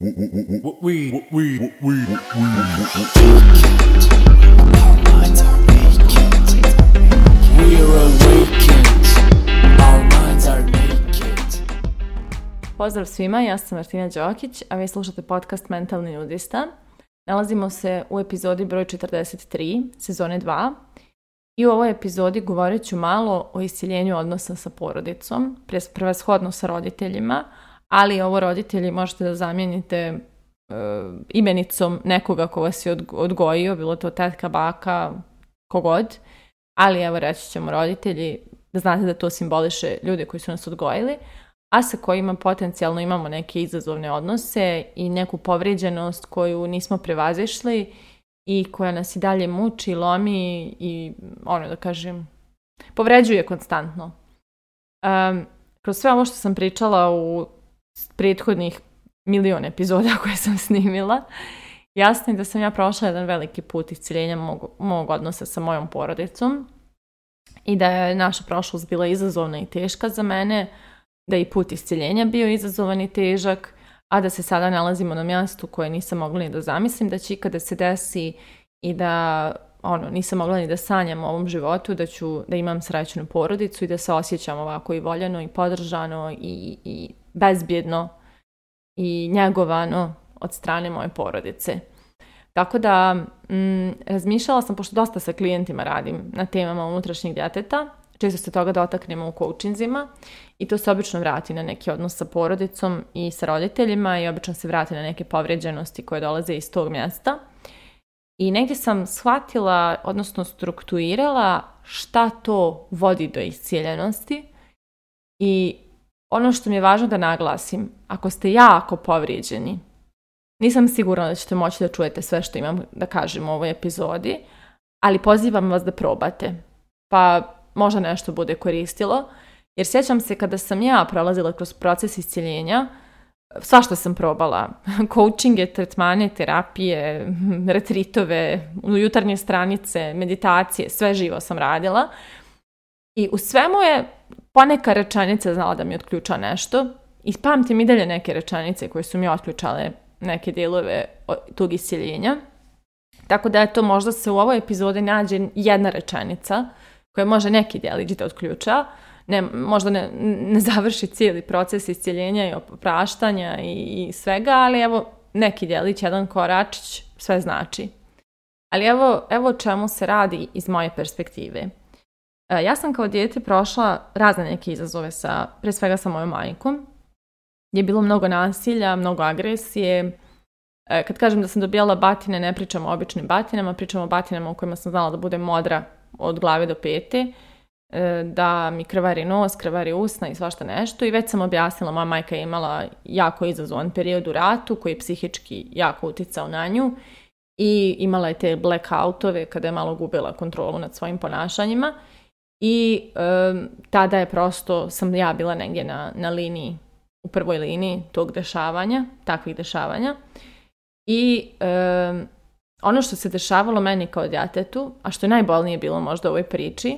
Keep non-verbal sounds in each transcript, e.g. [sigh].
Pozdrav svima, ja sam Martina Đokić, a vi slušate podcast Mentalni nudista. Nalazimo se u epizodi broj 43, sezone 2. I u ovoj epizodi govorit ću malo o iseljenju odnosa sa porodicom, prvashodno sa roditeljima, ali ovo roditelji možete da zamijenite e, imenicom nekoga ko vas je odgojio, bilo to tetka, baka, kogod, ali evo reći ćemo roditelji, da znate da to simboliše ljude koji su nas odgojili, a sa kojima potencijalno imamo neke izazovne odnose i neku povrijeđenost koju nismo prevazišli i koja nas i dalje muči, lomi i ono da kažem, povređuje konstantno. Um, kroz sve ovo što sam pričala u prethodnih milion epizoda [laughs] koje sam snimila, jasno je da sam ja prošla jedan veliki put isciljenja mog, mog odnosa sa mojom porodicom i da je naša prošlost bila izazovna i teška za mene, da je i put isciljenja bio izazovan i težak, a da se sada nalazimo na mjestu koje nisam mogla ni da zamislim da će ikada se desi i da ono, nisam mogla ni da sanjam u ovom životu, da ću, da imam srećnu porodicu i da se osjećam ovako i voljeno i podržano i, i bezbjedno i njegovano od strane moje porodice. Tako da mm, razmišljala sam, pošto dosta sa klijentima radim na temama unutrašnjeg djeteta, često se toga dotaknemo u koučinzima i to se obično vrati na neki odnos sa porodicom i sa roditeljima i obično se vrati na neke povređenosti koje dolaze iz tog mjesta – i negdje sam shvatila, odnosno strukturirala šta to vodi do iscijeljenosti i ono što mi je važno da naglasim, ako ste jako povrijeđeni, nisam sigurna da ćete moći da čujete sve što imam da kažem u ovoj epizodi, ali pozivam vas da probate. Pa možda nešto bude koristilo, jer sjećam se kada sam ja prolazila kroz proces iscijeljenja, svašta sam probala. [laughs] Coachinge, tretmane, terapije, [laughs] retritove, jutarnje stranice, meditacije, sve živo sam radila. I u svemu je poneka rečenica znala da mi otključa nešto i pamtim i dalje neke rečenice koje su mi otključale neke dijelove tog isiljenja. Tako da je to možda se u ovoj epizodi nađe jedna rečenica koja može neki djelić da otključa, ne, možda ne, ne završi cijeli proces iscijeljenja i opraštanja i, i svega, ali evo neki djelić, jedan koračić, sve znači. Ali evo, evo čemu se radi iz moje perspektive. E, ja sam kao dijete prošla razne neke izazove, sa, pre svega sa mojom majkom, je bilo mnogo nasilja, mnogo agresije. E, kad kažem da sam dobijala batine, ne pričam o običnim batinama, pričam o batinama u kojima sam znala da budem modra od glave do pete. E, da mi krvari nos, krvari usna i svašta nešto i već sam objasnila, moja majka je imala jako izazovan period u ratu koji je psihički jako uticao na nju i imala je te blackoutove kada je malo gubila kontrolu nad svojim ponašanjima i e, tada je prosto, sam ja bila negdje na, na liniji, u prvoj liniji tog dešavanja, takvih dešavanja i e, ono što se dešavalo meni kao djetetu, a što je najbolnije bilo možda u ovoj priči,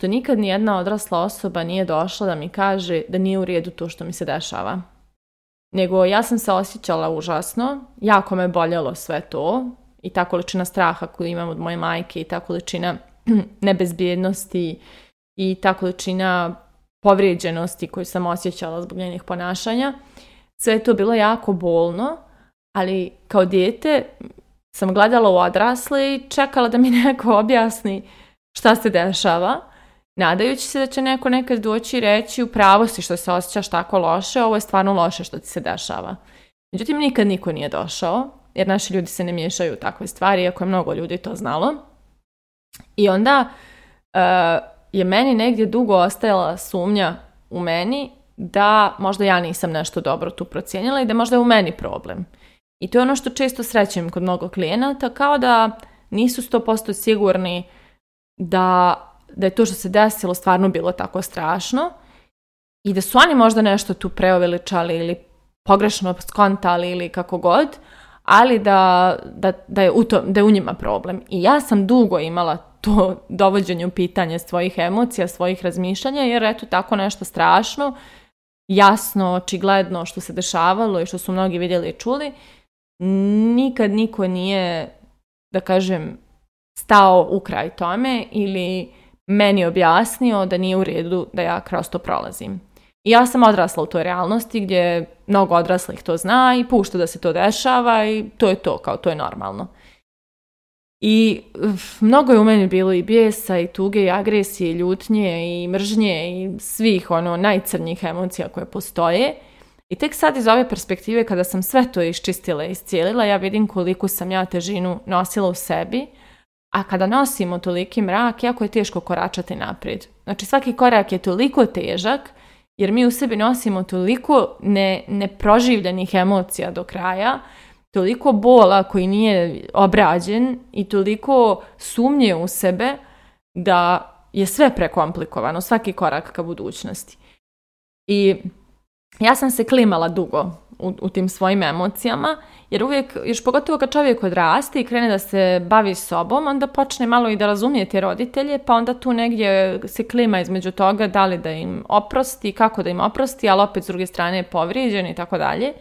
što nikad jedna odrasla osoba nije došla da mi kaže da nije u redu to što mi se dešava. Nego ja sam se osjećala užasno, jako me boljelo sve to i ta količina straha koju imam od moje majke i ta količina [clears throat] nebezbjednosti i ta količina povrijeđenosti koju sam osjećala zbog njenih ponašanja. Sve je to bilo jako bolno, ali kao dijete sam gledala u odrasle i čekala da mi neko objasni šta se dešava nadajući se da će neko nekad doći i reći u pravo si što se osjećaš tako loše, ovo je stvarno loše što ti se dešava. Međutim, nikad niko nije došao, jer naši ljudi se ne miješaju u takve stvari, iako je mnogo ljudi to znalo. I onda eh, je meni negdje dugo ostajala sumnja u meni da možda ja nisam nešto dobro tu procijenila i da možda je u meni problem. I to je ono što često srećem kod mnogo klijenata, kao da nisu 100% sigurni da da je to što se desilo stvarno bilo tako strašno i da su oni možda nešto tu preoveličali ili pogrešno skontali ili kako god, ali da, da, da je, u to, da je u njima problem. I ja sam dugo imala to [laughs] dovođenje u pitanje svojih emocija, svojih razmišljanja, jer eto tako nešto strašno, jasno, očigledno što se dešavalo i što su mnogi vidjeli i čuli, nikad niko nije, da kažem, stao u kraj tome ili meni objasnio da nije u redu da ja kroz to prolazim. I ja sam odrasla u toj realnosti gdje mnogo odraslih to zna i pušta da se to dešava i to je to, kao to je normalno. I mnogo je u meni bilo i bijesa i tuge i agresije i ljutnje i mržnje i svih ono najcrnjih emocija koje postoje. I tek sad iz ove perspektive kada sam sve to iščistila i iscijelila, ja vidim koliko sam ja težinu nosila u sebi – a kada nosimo toliki mrak, jako je teško koračati naprijed. Znači svaki korak je toliko težak jer mi u sebi nosimo toliko ne, neproživljenih emocija do kraja, toliko bola koji nije obrađen i toliko sumnje u sebe da je sve prekomplikovano, svaki korak ka budućnosti. I ja sam se klimala dugo u, tim svojim emocijama, jer uvijek, još pogotovo kad čovjek odraste i krene da se bavi sobom, onda počne malo i da razumije te roditelje, pa onda tu negdje se klima između toga da li da im oprosti, kako da im oprosti, ali opet s druge strane je povrijeđen i tako dalje.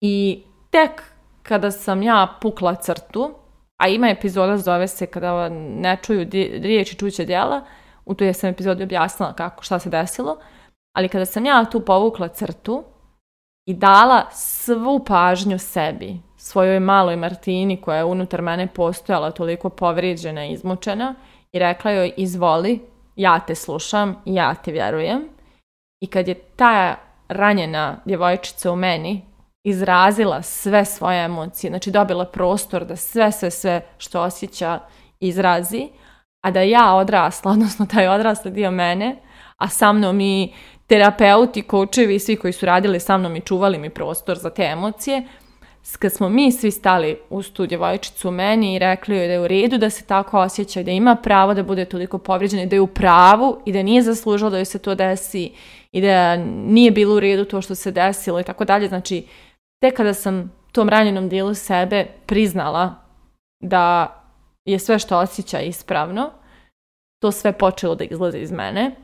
I tek kada sam ja pukla crtu, a ima epizoda zove se kada ne čuju riječi čuće djela, u toj sam epizodi objasnila kako, šta se desilo, ali kada sam ja tu povukla crtu i dala svu pažnju sebi, svojoj maloj Martini koja je unutar mene postojala toliko povrijeđena i izmučena i rekla joj izvoli, ja te slušam, i ja te vjerujem. I kad je ta ranjena djevojčica u meni izrazila sve svoje emocije, znači dobila prostor da sve, sve, sve što osjeća izrazi, a da ja odrasla, [laughs] odnosno taj odrasli dio mene, a sa mnom i terapeuti, kočevi i svi koji su radili sa mnom i čuvali mi prostor za te emocije, kad smo mi svi stali uz tu djevojčicu meni i rekli joj da je u redu da se tako osjeća i da ima pravo da bude toliko povrijeđena i da je u pravu i da nije zaslužila da joj se to desi i da nije bilo u redu to što se desilo i tako dalje. Znači, te kada sam tom ranjenom dijelu sebe priznala da je sve što osjeća ispravno, to sve počelo da izlazi iz mene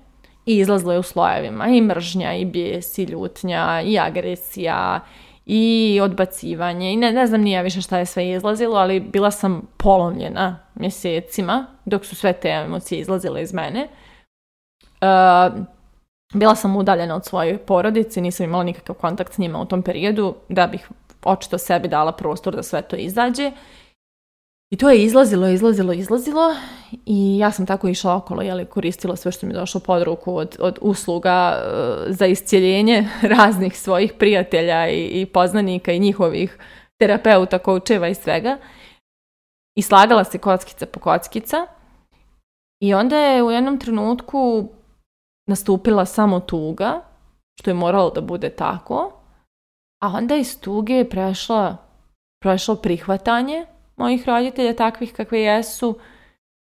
i izlazilo je u slojevima i mržnja i bijes i ljutnja i agresija i odbacivanje i ne, ne znam nije više šta je sve izlazilo, ali bila sam polomljena mjesecima dok su sve te emocije izlazile iz mene. Uh, bila sam udaljena od svoje porodice, nisam imala nikakav kontakt s njima u tom periodu da bih očito sebi dala prostor da sve to izađe i to je izlazilo, izlazilo, izlazilo i ja sam tako išla okolo, jeli, koristila sve što mi je došlo pod ruku od, od usluga e, za iscijeljenje [laughs] raznih svojih prijatelja i, i poznanika i njihovih terapeuta, koučeva i svega. I slagala se kockica po kockica i onda je u jednom trenutku nastupila samo tuga, što je moralo da bude tako, a onda iz tuge je prešla, prešlo prihvatanje, mojih roditelja takvih kakve jesu,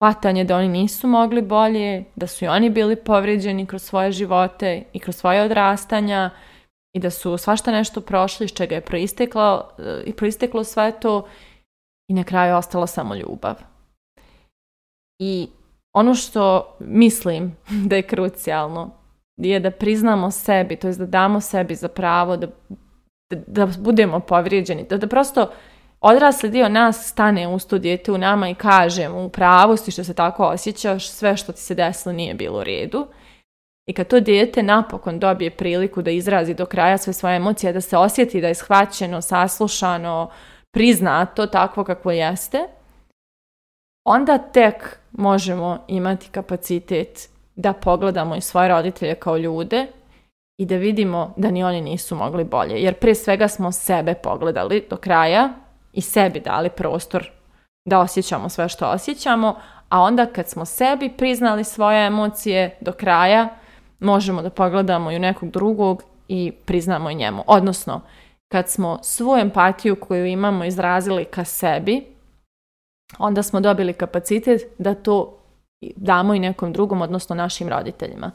hvatanje da oni nisu mogli bolje, da su i oni bili povrijeđeni kroz svoje živote i kroz svoje odrastanja i da su svašta nešto prošli iz čega je proisteklo, eh, i proisteklo sve to i na kraju ostala samo ljubav. I ono što mislim [laughs] da je krucijalno je da priznamo sebi, to je da damo sebi za pravo da, da, da budemo povrijeđeni, da, da prosto odrasli dio nas stane uz tu u nama i kaže mu pravo si što se tako osjećaš, sve što ti se desilo nije bilo u redu. I kad to dijete napokon dobije priliku da izrazi do kraja sve svoje emocije, da se osjeti da je shvaćeno, saslušano, priznato takvo kakvo jeste, onda tek možemo imati kapacitet da pogledamo i svoje roditelje kao ljude i da vidimo da ni oni nisu mogli bolje. Jer pre svega smo sebe pogledali do kraja, i sebi dali prostor da osjećamo sve što osjećamo, a onda kad smo sebi priznali svoje emocije do kraja, možemo da pogledamo i u nekog drugog i priznamo i njemu. Odnosno, kad smo svu empatiju koju imamo izrazili ka sebi, onda smo dobili kapacitet da to damo i nekom drugom, odnosno našim roditeljima.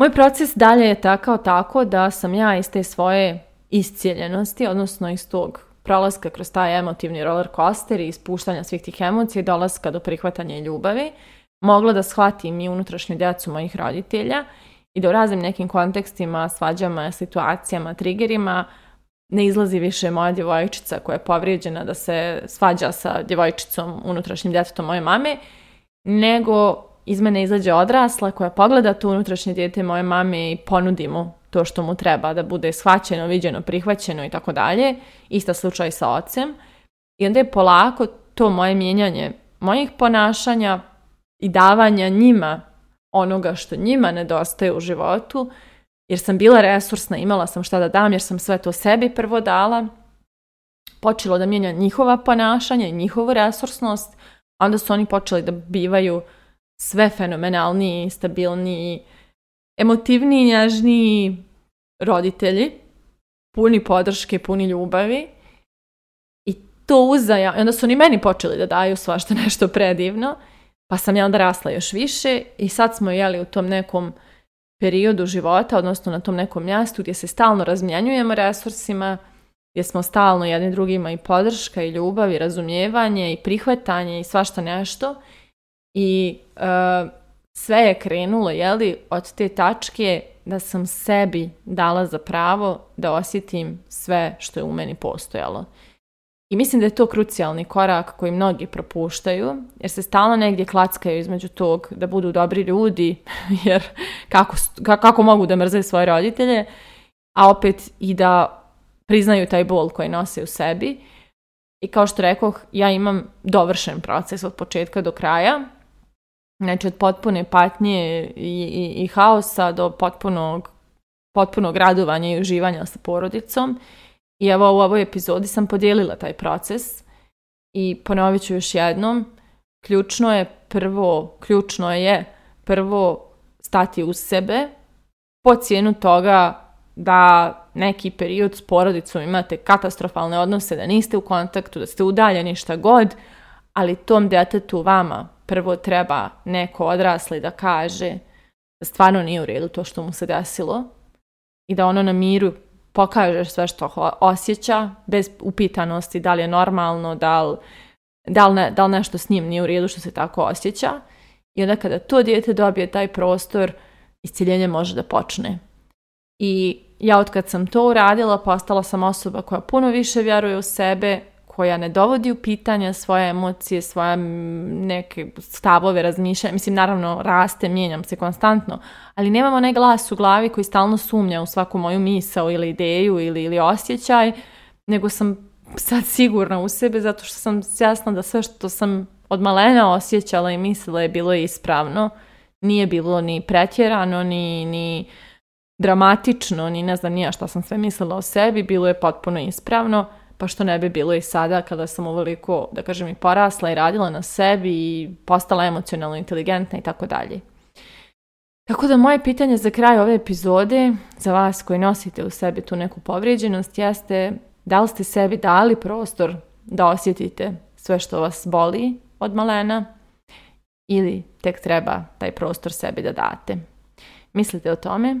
Moj proces dalje je takao tako da sam ja iz te svoje iscijeljenosti, odnosno iz tog prolaska kroz taj emotivni roller coaster i ispuštanja svih tih emocija i dolaska do prihvatanja i ljubavi, mogla da shvatim i unutrašnju djecu mojih roditelja i da u raznim nekim kontekstima, svađama, situacijama, triggerima ne izlazi više moja djevojčica koja je povrijeđena da se svađa sa djevojčicom unutrašnjim djetetom moje mame, nego iz mene izađe odrasla koja pogleda tu unutrašnje dijete moje mame i ponudi mu to što mu treba da bude shvaćeno, viđeno, prihvaćeno i tako dalje. Ista slučaj sa ocem. I onda je polako to moje mijenjanje mojih ponašanja i davanja njima onoga što njima nedostaje u životu, jer sam bila resursna, imala sam šta da dam, jer sam sve to sebi prvo dala, počelo da mijenja njihova ponašanja i njihovu resursnost, onda su oni počeli da bivaju sve fenomenalniji, stabilniji, emotivniji, nježniji roditelji, puni podrške, puni ljubavi. I to uzaja, onda su oni meni počeli da daju svašta [laughs] nešto predivno, pa sam ja onda rasla još više i sad smo jeli u tom nekom periodu života, odnosno na tom nekom mjestu gdje se stalno razmjenjujemo resursima, gdje smo stalno jedni drugima i podrška i ljubav i razumijevanje i prihvatanje i svašta nešto i e, sve je krenulo, jeli, od te tačke da sam sebi dala za pravo da osjetim sve što je u meni postojalo. I mislim da je to krucijalni korak koji mnogi propuštaju, jer se stalno negdje klackaju između tog da budu dobri ljudi, [laughs] jer kako, kako mogu da mrze svoje roditelje, a opet i da priznaju taj bol koji nose u sebi. I kao što rekoh, ja imam dovršen proces od početka do kraja, Znači od potpune patnje i, i, haosa do potpunog, potpunog radovanja i uživanja sa porodicom. I evo u ovoj epizodi sam podijelila taj proces i ponovit ću još jednom. Ključno je prvo, ključno je prvo stati u sebe po cijenu toga da neki period s porodicom imate katastrofalne odnose, da niste u kontaktu, da ste udaljeni šta god, ali tom detetu vama prvo treba neko odrasli da kaže da stvarno nije u redu to što mu se desilo i da ono na miru pokaže sve što osjeća bez upitanosti da li je normalno, da li, da da li nešto s njim nije u redu što se tako osjeća i onda kada to dijete dobije taj prostor, isciljenje može da počne. I ja od kad sam to uradila, postala sam osoba koja puno više vjeruje u sebe, koja ne dovodi u pitanja svoje emocije, svoje neke stavove, razmišljanja. Mislim, naravno, raste, mijenjam se konstantno, ali nemam onaj glas u glavi koji stalno sumnja u svaku moju misao ili ideju ili, ili osjećaj, nego sam sad sigurna u sebe zato što sam sjasna da sve što sam od malena osjećala i mislila je bilo ispravno. Nije bilo ni pretjerano, ni, ni dramatično, ni ne znam nija šta sam sve mislila o sebi, bilo je potpuno ispravno pa što ne bi bilo i sada kada sam ovoliko da kažem, i porasla i radila na sebi i postala emocionalno inteligentna i tako dalje. Tako da moje pitanje za kraj ove epizode, za vas koji nosite u sebi tu neku povrijeđenost, jeste da li ste sebi dali prostor da osjetite sve što vas boli od malena ili tek treba taj prostor sebi da date. Mislite o tome,